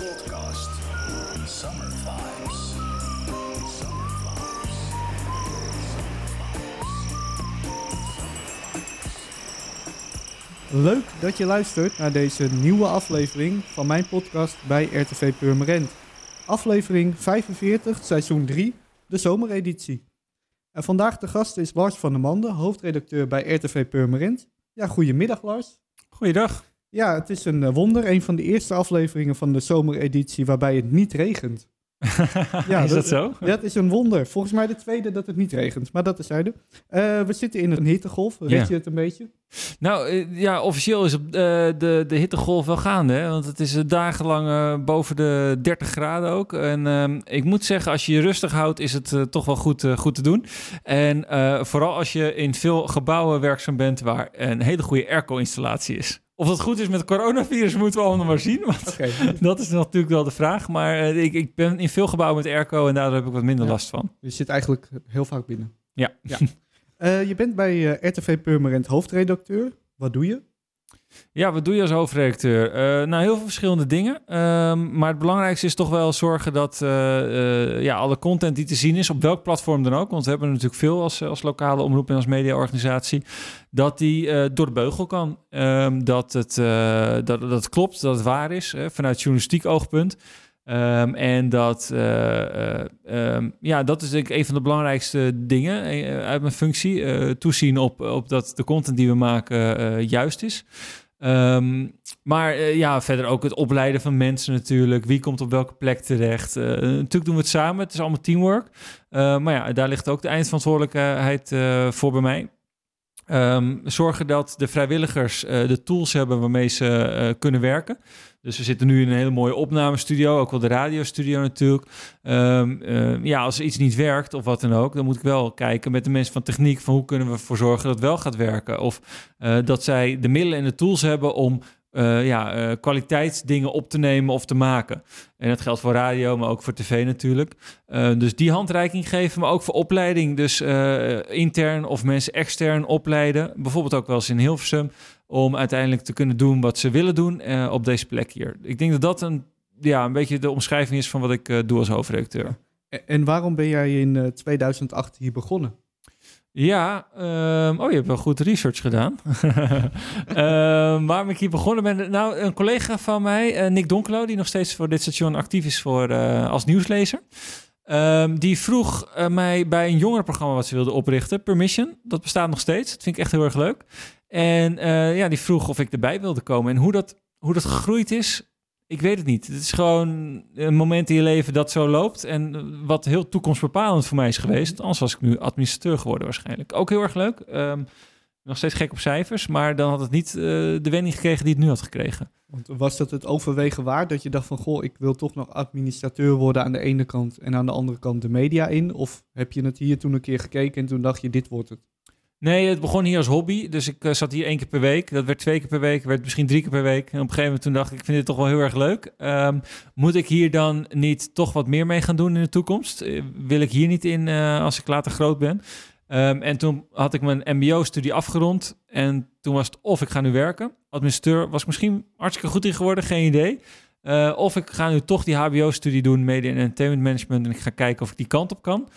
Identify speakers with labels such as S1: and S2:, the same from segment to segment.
S1: podcast. Summer Vibes. Summer Vibes.
S2: Leuk dat je luistert naar deze nieuwe aflevering van mijn podcast bij RTV Purmerend. Aflevering 45, seizoen 3, de zomereditie. En vandaag de gast is Lars van der Manden, hoofdredacteur bij RTV Purmerend. Ja, goedemiddag Lars.
S3: Goeiedag.
S2: Ja, het is een eh, wonder, een van de eerste afleveringen van de zomereditie waarbij het niet regent. Ja,
S3: is dat zo?
S2: Dat is een wonder. Volgens mij de tweede dat het niet regent, maar dat is zijde. Eh, we zitten in een hittegolf, weet
S3: Ja.
S2: je het een beetje?
S3: Nou, eh, ja, officieel is op, de, de hittegolf wel gaande. Hè? Want het is dagenlang boven de 30 graden ook. En ehm, ik moet zeggen, als je je rustig houdt, is het toch wel goed, goed te doen. En vooral als je in veel gebouwen werkzaam bent waar een hele goede airco-installatie is. Of dat goed is met het coronavirus, moeten we allemaal maar zien. Want dat is natuurlijk wel de vraag. Maar eh, ik, ik ben in veel gebouwen met airco en daardoor heb ik wat minder
S2: Ja.
S3: last van.
S2: Je zit eigenlijk heel vaak binnen.
S3: Ja.
S2: ja. Eh, je bent bij eh, RTV Purmerend hoofdredacteur. Wat doe je?
S3: Ja, wat doe je als hoofdredacteur? Eh, nou, heel veel verschillende dingen. Ehm, maar het belangrijkste is toch wel zorgen dat eh, eh, ja, alle content die te zien is, op welk platform dan ook, want we hebben natuurlijk veel als, als lokale omroep en als mediaorganisatie, dat die door de beugel kan. Ehm, dat, het, dat, dat klopt, dat het waar is, hè, vanuit journalistiek oogpunt. Ehm, en dat, eh, eh, ehm, ja, dat is ik een van de belangrijkste dingen eh, uit mijn functie. toezien op, op dat de content die we maken juist is. Ehm, maar ja, verder ook het opleiden van mensen natuurlijk. Wie komt op welke plek terecht? Natuurlijk doen we het samen. Het is allemaal teamwork. Maar ja, daar ligt ook de eindverantwoordelijkheid voor bij mij. Zorgen dat de vrijwilligers de tools hebben waarmee ze kunnen werken. Dus we zitten nu in een hele mooie opnamestudio, ook wel de radiostudio natuurlijk. Ehm, eh, ja, als er iets niet werkt of wat dan ook, dan moet ik wel kijken met de mensen van techniek van hoe kunnen we ervoor zorgen dat het wel gaat werken. Of eh, dat zij de middelen en de tools hebben om eh, ja, eh, kwaliteitsdingen op te nemen of te maken. En dat geldt voor radio, maar ook voor tv natuurlijk. Eh, dus die handreiking geven, maar ook voor opleiding. Dus intern of mensen extern opleiden. Bijvoorbeeld ook wel eens in Hilversum. Om uiteindelijk te kunnen doen wat ze willen doen op deze plek hier. Ik denk dat dat een, ja, een beetje de omschrijving is van wat ik doe als hoofdredacteur.
S2: En, waarom ben jij in eh, 2008 hier begonnen?
S3: Ja, ehm, oh, je hebt wel goed research gedaan. Ehm, waarom ik hier begonnen ben? Nou, een collega van mij, eh, Nick Donkelo, die nog steeds voor dit station actief is voor, eh, als nieuwslezer. ehm, die vroeg eh, mij bij een jongerenprogramma wat ze wilde oprichten, Permission. Dat bestaat nog steeds. Dat vind ik echt heel erg leuk. En ja, die vroeg of ik erbij wilde komen. En hoe dat, hoe dat gegroeid is, ik weet het niet. Het is gewoon een moment in je leven dat zo loopt. En wat heel toekomstbepalend voor mij is geweest. Anders was ik nu administrateur geworden waarschijnlijk. Ook heel erg leuk. Ehm, nog steeds gek op cijfers. Maar dan had het niet eh, de wending gekregen die het nu had gekregen.
S2: Want was dat het overwegen waard dat je dacht van... goh, ik wil toch nog administrateur worden aan de ene kant... en aan de andere kant de media in? Of heb je het hier toen een keer gekeken en toen dacht je, dit wordt het?
S3: Nee, het begon hier als hobby. Dus ik eh, zat hier één keer per week. Dat werd twee keer per week. werd misschien drie keer per week. En op een gegeven moment toen dacht ik, ik vind dit toch wel heel erg leuk. Ehm, moet ik hier dan niet toch wat meer mee gaan doen in de toekomst? Eh, wil ik hier niet in eh, als ik later groot ben? Ehm, en toen had ik mijn mbo-studie afgerond. En toen was het of ik ga nu werken. Administrateur was misschien hartstikke goed in geworden, geen idee. Of ik ga nu toch die hbo-studie doen, media en entertainment management. En ik ga kijken of ik die kant op kan.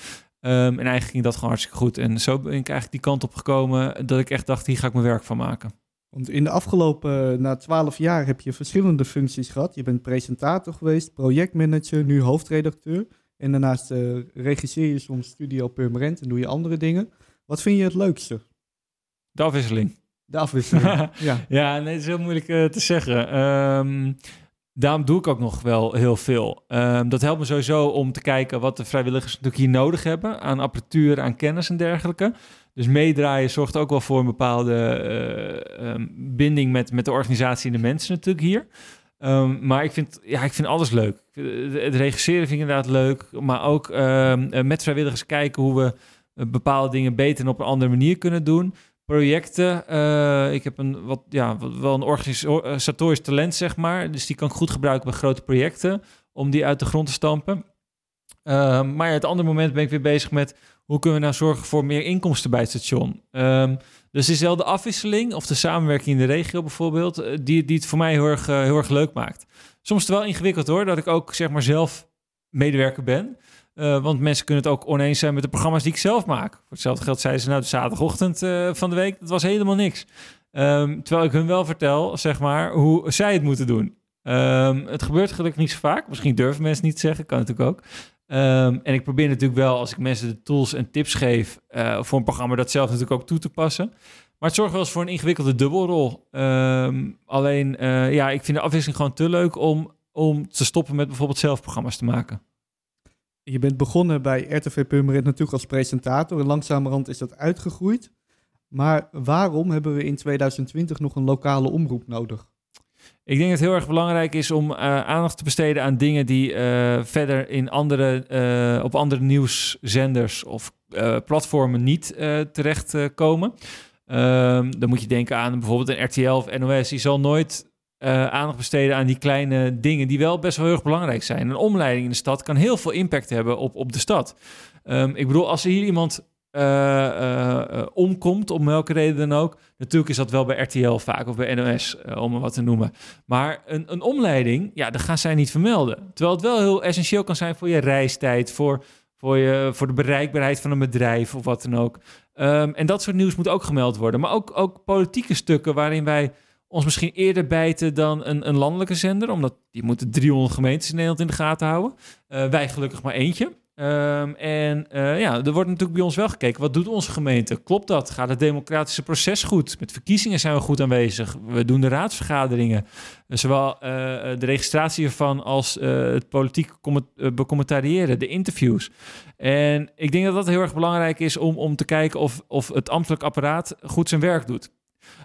S3: Ehm, en eigenlijk ging dat gewoon hartstikke goed. En zo ben ik eigenlijk die kant op gekomen dat ik echt dacht, hier ga ik mijn werk van maken.
S2: Want in de afgelopen, eh, na twaalf jaar heb je verschillende functies gehad. Je bent presentator geweest, projectmanager, nu hoofdredacteur. En daarnaast eh, regisseer je soms Studio Purmerend en doe je andere dingen. Wat vind je het leukste?
S3: De afwisseling.
S2: De afwisseling. ja.
S3: Ja, nee, het is heel moeilijk eh, te zeggen. Ehm, daarom doe ik ook nog wel heel veel. Ehm, dat helpt me sowieso om te kijken wat de vrijwilligers natuurlijk hier nodig hebben aan apparatuur, aan kennis en dergelijke. Dus meedraaien zorgt ook wel voor een bepaalde eh, ehm, binding met, met de organisatie en de mensen natuurlijk hier. Ehm, maar ik vind, ja, ik vind alles leuk. Het regisseren vind ik inderdaad leuk. Maar ook eh, met vrijwilligers kijken hoe we eh, bepaalde dingen beter en op een andere manier kunnen doen projecten. Eh, ik heb een wat, ja, wel een organisatorisch talent, zeg maar. Dus die kan ik goed gebruiken bij grote projecten om die uit de grond te stampen. Ehm, maar ja, het andere moment ben ik weer bezig met hoe kunnen we nou zorgen voor meer inkomsten bij het station. Ehm, dus het is wel de afwisseling of de samenwerking in de regio bijvoorbeeld, eh, die, die het voor mij heel erg, eh, heel erg leuk maakt. Soms wel ingewikkeld hoor, dat ik ook zeg maar zelf medewerker ben. Uh, want mensen kunnen het ook oneens zijn met de programma's die ik zelf maak. Voor hetzelfde geld zeiden ze nou de zaterdagochtend uh, van de week, dat was helemaal niks. Um, terwijl ik hun wel vertel, zeg maar, hoe zij het moeten doen. Um, het gebeurt gelukkig niet zo vaak. Misschien durven mensen niet te zeggen, kan natuurlijk ook. Um, en ik probeer natuurlijk wel, als ik mensen de tools en tips geef uh, voor een programma, dat zelf natuurlijk ook toe te passen. Maar het zorgt wel eens voor een ingewikkelde dubbelrol. alleen, ja, ik vind de afwisseling gewoon te leuk om, om te stoppen met bijvoorbeeld zelf programma's te maken.
S2: Je bent begonnen bij RTV Purmerend natuurlijk als presentator en langzamerhand is dat uitgegroeid. Maar waarom hebben we in 2020 nog een lokale omroep nodig?
S3: Ik denk dat het heel erg belangrijk is om uh, aandacht te besteden aan dingen die uh, verder in andere, uh, op andere nieuwszenders of platformen niet terechtkomen. Ehm, dan moet je denken aan bijvoorbeeld een RTL of NOS. Die zal nooit aandacht besteden aan die kleine dingen die wel best wel heel erg belangrijk zijn. Een omleiding in de stad kan heel veel impact hebben op, op de stad. Um, ik bedoel, als er hier iemand uh, omkomt, om welke reden dan ook. Natuurlijk is dat wel bij RTL vaak of bij NOS, om er wat te noemen. Maar een, een omleiding, ja, dat gaan zij niet vermelden. Terwijl het wel heel essentieel kan zijn voor je reistijd, voor, voor, je, voor de bereikbaarheid van een bedrijf of wat dan ook. Um, en dat soort nieuws moet ook gemeld worden. Maar ook, ook politieke stukken waarin wij ons misschien eerder bijten dan een, een landelijke zender, omdat die moeten 300 gemeentes in Nederland in de gaten houden. Uh, wij gelukkig maar eentje. Um, en uh, ja, er wordt natuurlijk bij ons wel gekeken. Wat doet onze gemeente? Klopt dat? Gaat het democratische proces goed? Met verkiezingen zijn we goed aanwezig. We doen de raadsvergaderingen. Zowel uh, de registratie ervan als het politiek becommentariëren, de interviews. En ik denk dat dat heel erg belangrijk is om, om te kijken of, of het ambtelijk apparaat goed zijn werk doet.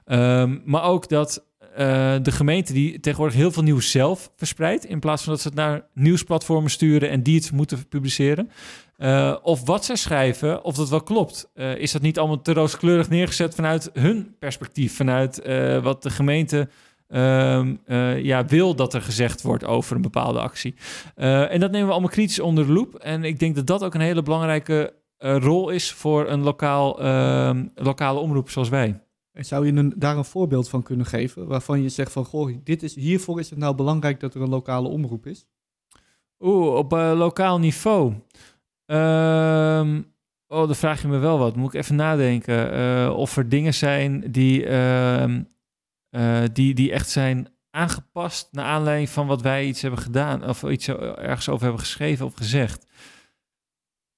S3: Um, maar ook dat uh, de gemeente die tegenwoordig heel veel nieuws zelf verspreidt, in plaats van dat ze het naar nieuwsplatformen sturen en die het moeten publiceren. Uh, of wat zij schrijven, of dat wel klopt. Uh, is dat niet allemaal te rooskleurig neergezet vanuit hun perspectief, vanuit wat de gemeente ehm, ja, wil dat er gezegd wordt over een bepaalde actie. en dat nemen we allemaal kritisch onder de loep. En ik denk dat dat ook een hele belangrijke rol is voor een lokaal, ehm, lokale omroep zoals wij.
S2: Zou je een, daar een voorbeeld van kunnen geven waarvan je zegt van goh, dit is, hiervoor is het nou belangrijk dat er een lokale omroep is?
S3: Oeh, op uh, lokaal niveau. Um, oh, dan vraag je me wel wat. Moet ik even nadenken uh, of er dingen zijn die, uh, die, die echt zijn aangepast naar aanleiding van wat wij iets hebben gedaan of iets ergens over hebben geschreven of gezegd.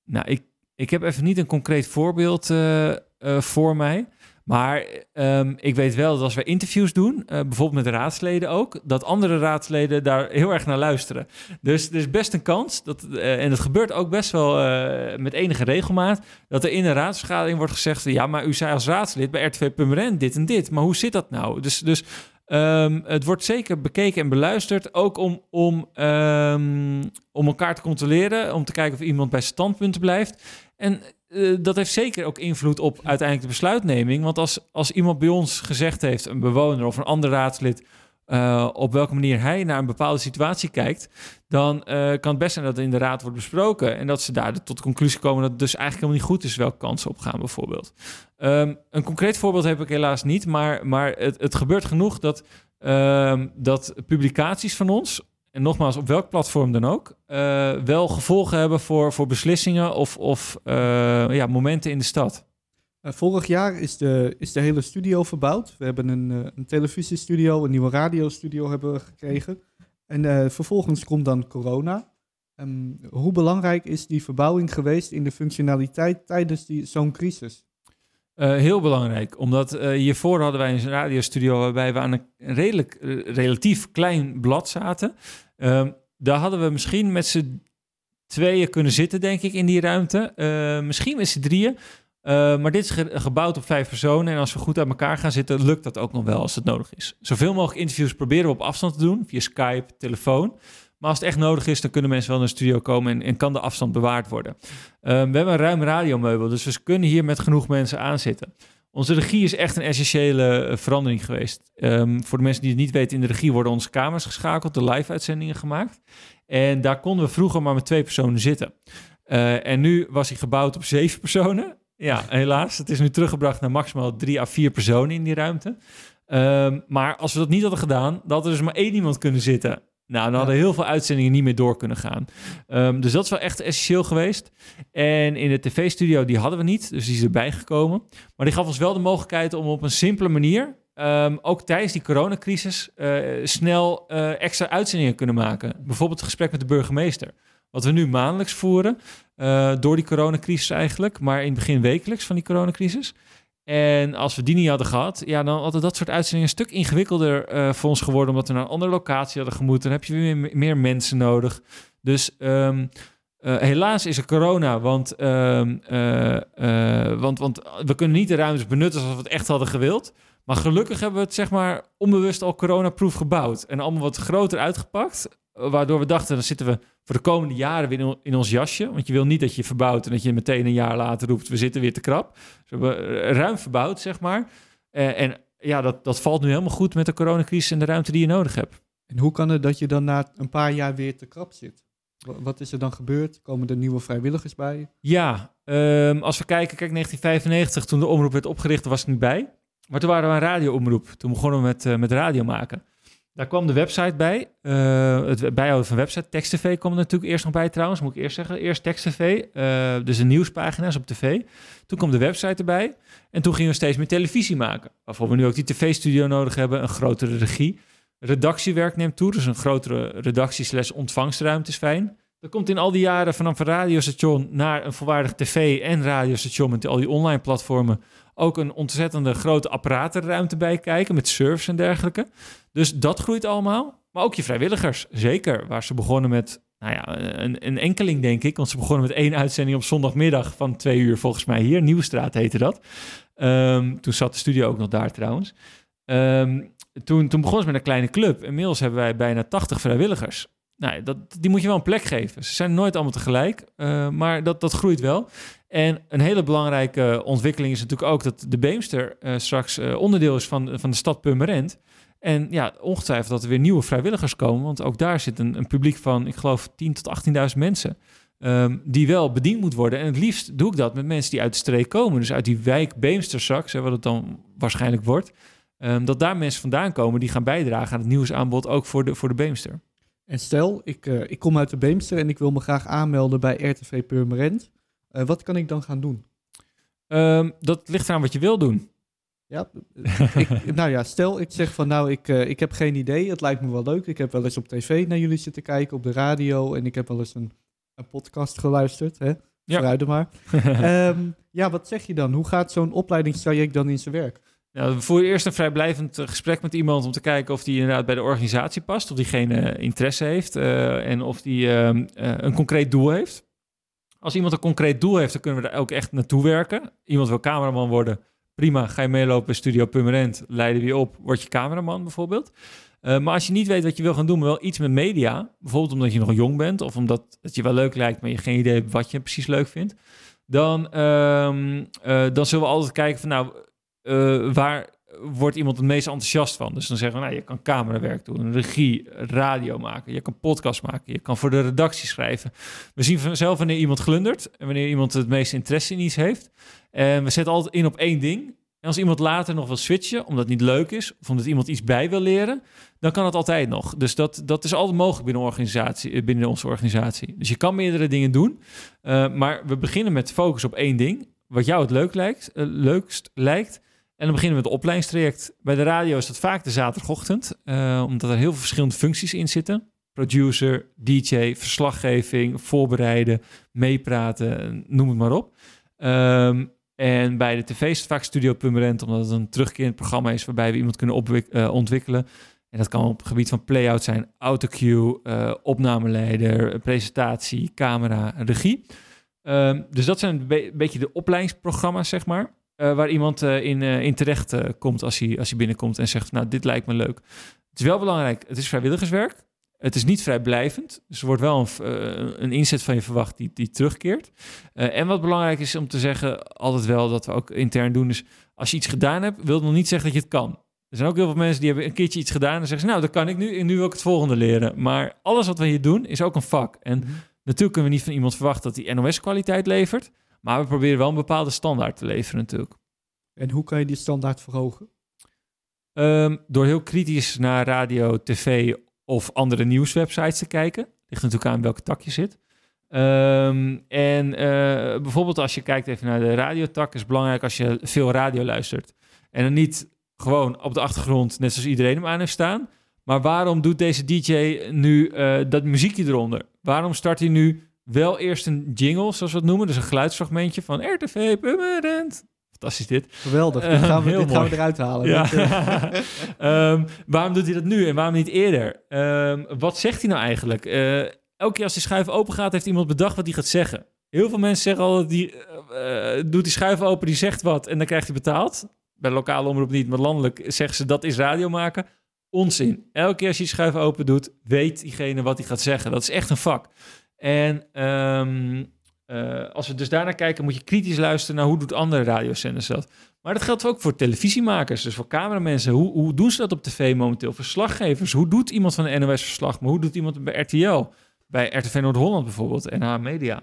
S3: Nou, ik, ik heb even niet een concreet voorbeeld voor mij. Maar um, ik weet wel dat als we interviews doen, uh, bijvoorbeeld met raadsleden ook, dat andere raadsleden daar heel erg naar luisteren. Dus er is best een kans, dat, uh, en dat gebeurt ook best wel uh, met enige regelmaat, dat er in een raadsvergadering wordt gezegd, ja, maar u zei als raadslid bij RTV Purmerend dit en dit, maar hoe zit dat nou? Dus, dus um, het wordt zeker bekeken en beluisterd, ook om, om, um, om elkaar te controleren, om te kijken of iemand bij standpunten blijft. En uh, dat heeft zeker ook invloed op uiteindelijk de besluitneming. Want als, als iemand bij ons gezegd heeft, een bewoner of een ander raadslid, uh, op welke manier hij naar een bepaalde situatie kijkt, dan uh, kan het best zijn dat het in de raad wordt besproken en dat ze daar tot de conclusie komen dat het dus eigenlijk helemaal niet goed is welke kansen opgaan, bijvoorbeeld. Um, een concreet voorbeeld heb ik helaas niet, maar, maar het, het gebeurt genoeg dat, um, dat publicaties van ons en nogmaals, op welk platform dan ook, uh, wel gevolgen hebben voor, voor beslissingen of, of uh, ja, momenten in de stad.
S2: Uh, vorig jaar is de, is de hele studio verbouwd. We hebben een, een televisiestudio, een nieuwe radiostudio hebben we gekregen. En vervolgens komt dan corona. Um, hoe belangrijk is die verbouwing geweest in de functionaliteit tijdens zo'n crisis?
S3: Uh, heel belangrijk, omdat uh, hiervoor hadden wij een radiostudio waarbij we aan een redelijk, uh, relatief klein blad zaten. Ehm, daar hadden we misschien met z'n tweeën kunnen zitten, denk ik, in die ruimte. misschien met z'n drieën. maar dit is ge gebouwd op vijf personen. En als we goed uit elkaar gaan zitten, lukt dat ook nog wel als het nodig is. Zoveel mogelijk interviews proberen we op afstand te doen, via Skype, telefoon. Maar als het echt nodig is, dan kunnen mensen wel naar de studio komen en, en kan de afstand bewaard worden. Um, we hebben een ruim radiomeubel, dus we kunnen hier met genoeg mensen aanzitten. Onze regie is echt een essentiële uh, verandering geweest. Um, voor de mensen die het niet weten, in de regie worden onze kamers geschakeld, de live-uitzendingen gemaakt. En daar konden we vroeger maar met twee personen zitten. Uh, en nu was hij gebouwd op zeven personen. Ja, helaas. Het is nu teruggebracht naar maximaal drie à vier personen in die ruimte. Um, maar als we dat niet hadden gedaan, dan had er dus maar één iemand kunnen zitten. Nou, dan hadden heel veel uitzendingen niet meer door kunnen gaan. Ehm, dus dat is wel echt essentieel geweest. En in de tv-studio, die hadden we niet, dus die is erbij gekomen. Maar die gaf ons wel de mogelijkheid om op een simpele manier, ehm, ook tijdens die coronacrisis, eh, snel eh, extra uitzendingen kunnen maken. Bijvoorbeeld het gesprek met de burgemeester. Wat we nu maandelijks voeren, eh, door die coronacrisis eigenlijk, maar in het begin wekelijks van die coronacrisis. En als we die niet hadden gehad, ja, dan hadden dat soort uitzendingen een stuk ingewikkelder eh, voor ons geworden, omdat we naar een andere locatie hadden gemoeten. Dan heb je weer meer, mensen nodig. Dus ehm, eh, helaas is er corona, want, ehm, eh, eh, want, want we kunnen niet de ruimtes benutten zoals we het echt hadden gewild. Maar gelukkig hebben we het zeg maar onbewust al coronaproof gebouwd. En allemaal wat groter uitgepakt. Waardoor we dachten, dan zitten we voor de komende jaren weer in, in ons jasje. Want je wil niet dat je verbouwt en dat je meteen een jaar later roept... we zitten weer te krap. Dus we hebben eh, ruim verbouwd, zeg maar. Eh, en ja, dat, dat valt nu helemaal goed met de coronacrisis en de ruimte die je nodig hebt.
S2: En hoe kan het dat je dan na een paar jaar weer te krap zit? Wa- Wat is er dan gebeurd? Komen er nieuwe vrijwilligers bij?
S3: Ja, ehm, als we kijken, kijk, 1995, toen de omroep werd opgericht, was ik niet bij. Maar toen waren we een radioomroep. Toen begonnen we met, eh, met radio maken. Daar kwam de website bij. eh, het bijhouden van website. TekstTV kwam er natuurlijk eerst nog bij trouwens, moet ik eerst zeggen. Eerst TekstTV, eh dus de nieuwspagina's op tv. Toen kwam de website erbij. En toen gingen we steeds meer televisie maken. Waarvoor we nu ook die tv-studio nodig hebben, een grotere regie. Redactiewerk neemt toe, dus een grotere redactie slash ontvangstruimte is fijn. Er komt in al die jaren vanaf een radiostation naar een volwaardig tv- en radiostation met al die online platformen ook een ontzettende grote apparatenruimte bij kijken met servers en dergelijke. Dus dat groeit allemaal. Maar ook je vrijwilligers, zeker. Waar ze begonnen met, nou ja, een, een enkeling denk ik. Want ze begonnen met één uitzending op zondagmiddag van twee uur volgens mij hier. Nieuwstraat heette dat. Ehm, toen zat de studio ook nog daar trouwens. Ehm, toen, toen begonnen ze met een kleine club. Inmiddels hebben wij bijna 80 vrijwilligers. Nou, dat, die moet je wel een plek geven. Ze zijn nooit allemaal tegelijk, eh, maar dat, dat groeit wel. En een hele belangrijke ontwikkeling is natuurlijk ook dat de Beemster eh, straks eh, onderdeel is van, van de stad Purmerend. En ja, ongetwijfeld dat er weer nieuwe vrijwilligers komen, want ook daar zit een, een publiek van, ik geloof, 10.000 tot 18.000 mensen. ehm, die wel bediend moet worden. En het liefst doe ik dat met mensen die uit de streek komen. Dus uit die wijk Beemster straks, hè, wat het dan waarschijnlijk wordt. ehm, dat daar mensen vandaan komen die gaan bijdragen aan het nieuwsaanbod, ook voor de, voor de Beemster.
S2: En stel, ik, eh, ik kom uit de Beemster en ik wil me graag aanmelden bij RTV Purmerend. Eh, wat kan ik dan gaan doen?
S3: Ehm, dat ligt eraan wat je wil doen.
S2: Ja, ik, nou ja, stel ik zeg van nou, ik, eh, ik heb geen idee. Het lijkt me wel leuk. Ik heb wel eens op tv naar jullie zitten kijken, op de radio. En ik heb wel eens een, een podcast geluisterd. Hè?
S3: Ja.
S2: Maar. Ehm, ja, wat zeg je dan? Hoe gaat zo'n opleidingstraject dan in zijn werk?
S3: Ja, we voeren eerst een vrijblijvend eh, gesprek met iemand om te kijken of die inderdaad bij de organisatie past, of diegene interesse heeft eh, en of die ehm, eh, een concreet doel heeft. Als iemand een concreet doel heeft, dan kunnen we daar ook echt naartoe werken. Iemand wil cameraman worden, prima, ga je meelopen in Studio Purmerend, leiden we je op, word je cameraman bijvoorbeeld. Maar als je niet weet wat je wil gaan doen, maar wel iets met media, bijvoorbeeld omdat je nog jong bent of omdat het je wel leuk lijkt, maar je geen idee hebt wat je precies leuk vindt, dan, ehm, eh, dan zullen we altijd kijken van nou, eh, waar wordt iemand het meest enthousiast van? Dus dan zeggen we, nou, je kan camerawerk doen, regie, radio maken, je kan podcast maken, je kan voor de redactie schrijven. We zien vanzelf wanneer iemand glundert en wanneer iemand het meeste interesse in iets heeft. En we zetten altijd in op één ding. En als iemand later nog wil switchen, omdat het niet leuk is, of omdat iemand iets bij wil leren, dan kan het altijd nog. Dus dat, dat is altijd mogelijk binnen, organisatie, eh, binnen onze organisatie. Dus je kan meerdere dingen doen, eh, maar we beginnen met focus op één ding, wat jou het leuk lijkt, leukst lijkt. En dan beginnen we met het opleidingstraject. Bij de radio is dat vaak de zaterdagochtend, eh, omdat er heel veel verschillende functies in zitten. Producer, DJ, verslaggeving, voorbereiden, meepraten, noem het maar op. Ehm, en bij de tv is het vaak Studio Purmerend, omdat het een terugkerend programma is waarbij we iemand kunnen eh, ontwikkelen. En dat kan op het gebied van play-out zijn, autocue, eh opnameleider, presentatie, camera, regie. Ehm, dus dat zijn een be- beetje de opleidingsprogramma's, zeg maar. Eh, waar iemand eh, in, eh, in terecht komt als hij, als hij binnenkomt en zegt, nou, dit lijkt me leuk. Het is wel belangrijk, het is vrijwilligerswerk. Het is niet vrijblijvend. Dus er wordt wel een, een inzet van je verwacht die, die terugkeert. En wat belangrijk is om te zeggen, altijd wel dat we ook intern doen, is als je iets gedaan hebt, wil het nog niet zeggen dat je het kan. Er zijn ook heel veel mensen die hebben een keertje iets gedaan en zeggen ze, nou, dat kan ik nu en nu wil ik het volgende leren. Maar alles wat we hier doen is ook een vak. En natuurlijk kunnen we niet van iemand verwachten dat hij NOS-kwaliteit levert, maar we proberen wel een bepaalde standaard te leveren natuurlijk.
S2: En hoe kan je die standaard verhogen?
S3: Ehm, door heel kritisch naar radio, tv of andere nieuwswebsites te kijken. Ligt natuurlijk aan welke tak je zit. Ehm, en eh, bijvoorbeeld als je kijkt even naar de radiotak, is het belangrijk als je veel radio luistert. En dan niet gewoon op de achtergrond, net zoals iedereen hem aan heeft staan. Maar waarom doet deze DJ nu eh, dat muziekje eronder? Waarom start hij nu wel eerst een jingle, zoals we het noemen, dus een geluidsfragmentje van RTV. Fantastisch dit.
S2: Geweldig.
S3: Eh,
S2: dit gaan we, dit gaan we eruit halen.
S3: Ja.
S2: Eh,
S3: Ehm, waarom doet hij dat nu en waarom niet eerder? Ehm, wat zegt hij nou eigenlijk? Eh, elke keer als die schuif open gaat, heeft iemand bedacht wat hij gaat zeggen. Heel veel mensen zeggen al, die, doet die schuif open, die zegt wat en dan krijgt hij betaald. Bij lokale omroep niet, maar landelijk zeggen ze dat is radio maken. Onzin. Elke keer als je die schuif open doet, weet diegene wat hij gaat zeggen. Dat is echt een vak. En ehm, eh, als we dus daarnaar kijken, moet je kritisch luisteren naar hoe doet andere radiozenders dat. Maar dat geldt ook voor televisiemakers, dus voor cameramensen. Hoe, hoe doen ze dat op tv momenteel? Verslaggevers, hoe doet iemand van de NOS verslag? Maar hoe doet iemand bij RTL? Bij RTV Noord-Holland bijvoorbeeld, NH Media.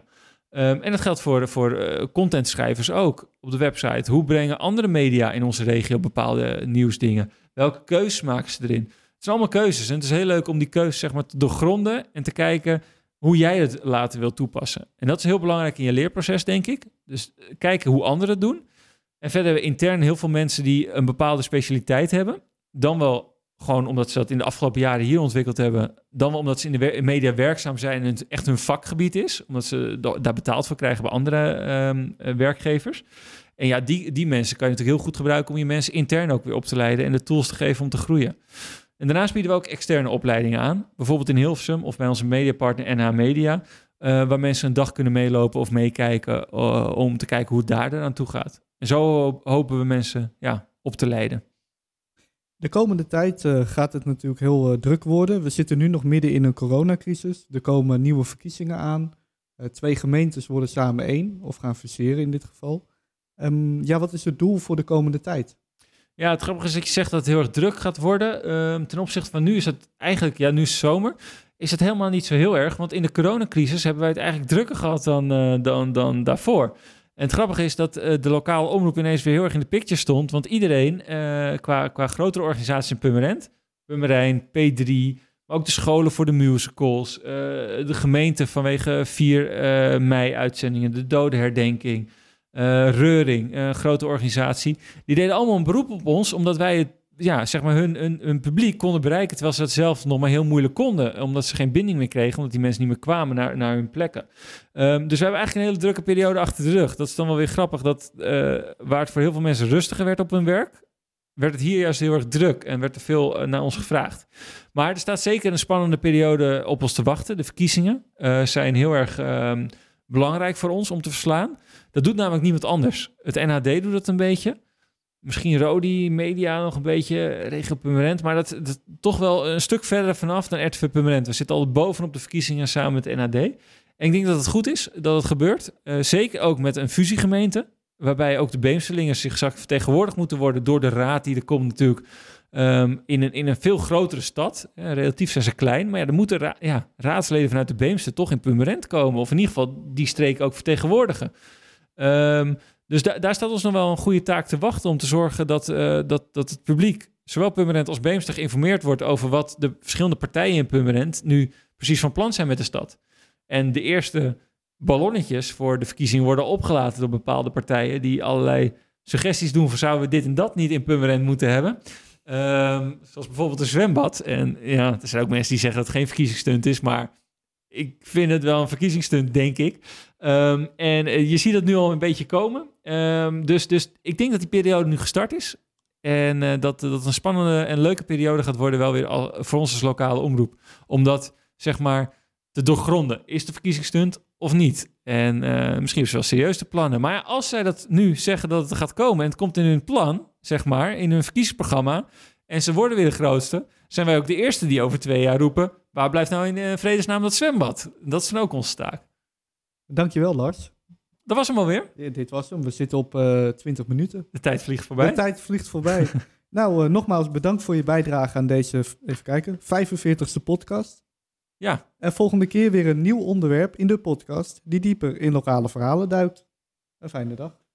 S3: Ehm, en dat geldt voor, voor eh, contentschrijvers ook op de website. Hoe brengen andere media in onze regio bepaalde nieuwsdingen? Welke keuzes maken ze erin? Het zijn allemaal keuzes en het is heel leuk om die keuzes zeg maar, te doorgronden en te kijken hoe jij het later wil toepassen. En dat is heel belangrijk in je leerproces, denk ik. Dus eh, kijken hoe anderen het doen. En verder hebben we intern heel veel mensen die een bepaalde specialiteit hebben. Dan wel gewoon omdat ze dat in de afgelopen jaren hier ontwikkeld hebben. Dan wel omdat ze in de media werkzaam zijn en het echt hun vakgebied is. Omdat ze da- daar betaald voor krijgen bij andere ehm, eh, werkgevers. En ja, die, die mensen kan je natuurlijk heel goed gebruiken om je mensen intern ook weer op te leiden en de tools te geven om te groeien. En daarnaast bieden we ook externe opleidingen aan. Bijvoorbeeld in Hilversum of bij onze mediapartner NH Media. eh, waar mensen een dag kunnen meelopen of meekijken eh, om te kijken hoe het daar aan toe gaat. En zo ho- hopen we mensen ja, op te leiden.
S2: De komende tijd eh, gaat het natuurlijk heel druk worden. We zitten nu nog midden in een coronacrisis. Er komen nieuwe verkiezingen aan. Twee gemeentes worden samen één, of gaan fuseren in dit geval. Ehm, ja, wat is het doel voor de komende tijd?
S3: Ja, het grappige is dat je zegt dat het heel erg druk gaat worden. Ehm, ten opzichte van nu is het eigenlijk, ja, nu is zomer, is het helemaal niet zo heel erg. Want in de coronacrisis hebben wij het eigenlijk drukker gehad dan, eh, dan, dan daarvoor. En het grappige is dat eh, de lokale omroep ineens weer heel erg in de picture stond. Want iedereen, eh, qua, qua grotere organisaties in Purmerend, Purmerijn, P3, maar ook de scholen voor de musicals, de gemeente vanwege 4 eh, mei-uitzendingen, de dodenherdenking, eh Reuring, een grote organisatie. Die deden allemaal een beroep op ons, omdat wij het, ja, zeg maar hun, hun, publiek konden bereiken, terwijl ze dat zelf nog maar heel moeilijk konden, omdat ze geen binding meer kregen, omdat die mensen niet meer kwamen naar, naar hun plekken. Ehm, dus we hebben eigenlijk een hele drukke periode achter de rug. Dat is dan wel weer grappig, dat eh, waar het voor heel veel mensen rustiger werd op hun werk, werd het hier juist heel erg druk en werd er veel eh, naar ons gevraagd. Maar er staat zeker een spannende periode op ons te wachten. De verkiezingen eh, zijn heel erg ehm, belangrijk voor ons om te verslaan. Dat doet namelijk niemand anders. Het NHD doet dat een beetje. Misschien Rodi Media nog een beetje, Regio Purmerend. Maar dat, dat toch wel een stuk verder vanaf dan RTV Purmerend. We zitten al bovenop de verkiezingen samen met NHD. En ik denk dat het goed is dat het gebeurt. Eh, zeker ook met een fusiegemeente. Waarbij ook de Beemsterlingers zich zag vertegenwoordigd moeten worden door de raad die er komt natuurlijk. Ehm, in, een, in een veel grotere stad. Relatief zijn ze klein. Maar ja, er moeten ja, raadsleden vanuit de Beemster toch in Purmerend komen. Of in ieder geval die streek ook vertegenwoordigen. Ehm, dus da- daar staat ons nog wel een goede taak te wachten om te zorgen dat, eh, dat, dat het publiek, zowel Purmerend als Beemster, geïnformeerd wordt over wat de verschillende partijen in Purmerend nu precies van plan zijn met de stad. En de eerste ballonnetjes voor de verkiezingen worden opgelaten door bepaalde partijen die allerlei suggesties doen van zouden we dit en dat niet in Purmerend moeten hebben. Ehm, zoals bijvoorbeeld een zwembad. En ja, er zijn ook mensen die zeggen dat het geen verkiezingsstunt is, maar ik vind het wel een verkiezingsstunt, denk ik. Ehm, en eh, je ziet dat nu al een beetje komen. Ehm, dus, dus ik denk dat die periode nu gestart is. En eh, dat dat een spannende en leuke periode gaat worden, wel weer al, voor ons als lokale omroep. Om dat, zeg maar, te doorgronden. Is de verkiezingsstunt of niet? En eh, misschien is wel serieus te plannen. Maar ja, als zij dat nu zeggen dat het gaat komen en het komt in hun plan, zeg maar, in hun verkiezingsprogramma, en ze worden weer de grootste, zijn wij ook de eerste die over twee jaar roepen, waar blijft nou in eh, vredesnaam dat zwembad? Dat is dan ook onze taak.
S2: Dankjewel, Lars.
S3: Dat was hem alweer.
S2: Ja, dit was hem. We zitten op eh 20 minuten.
S3: De tijd vliegt voorbij.
S2: De tijd vliegt voorbij. nou, eh, nogmaals bedankt voor je bijdrage aan deze, even kijken, 45ste podcast.
S3: Ja,
S2: En volgende keer weer een nieuw onderwerp in de podcast die dieper in lokale verhalen duikt. Een fijne dag.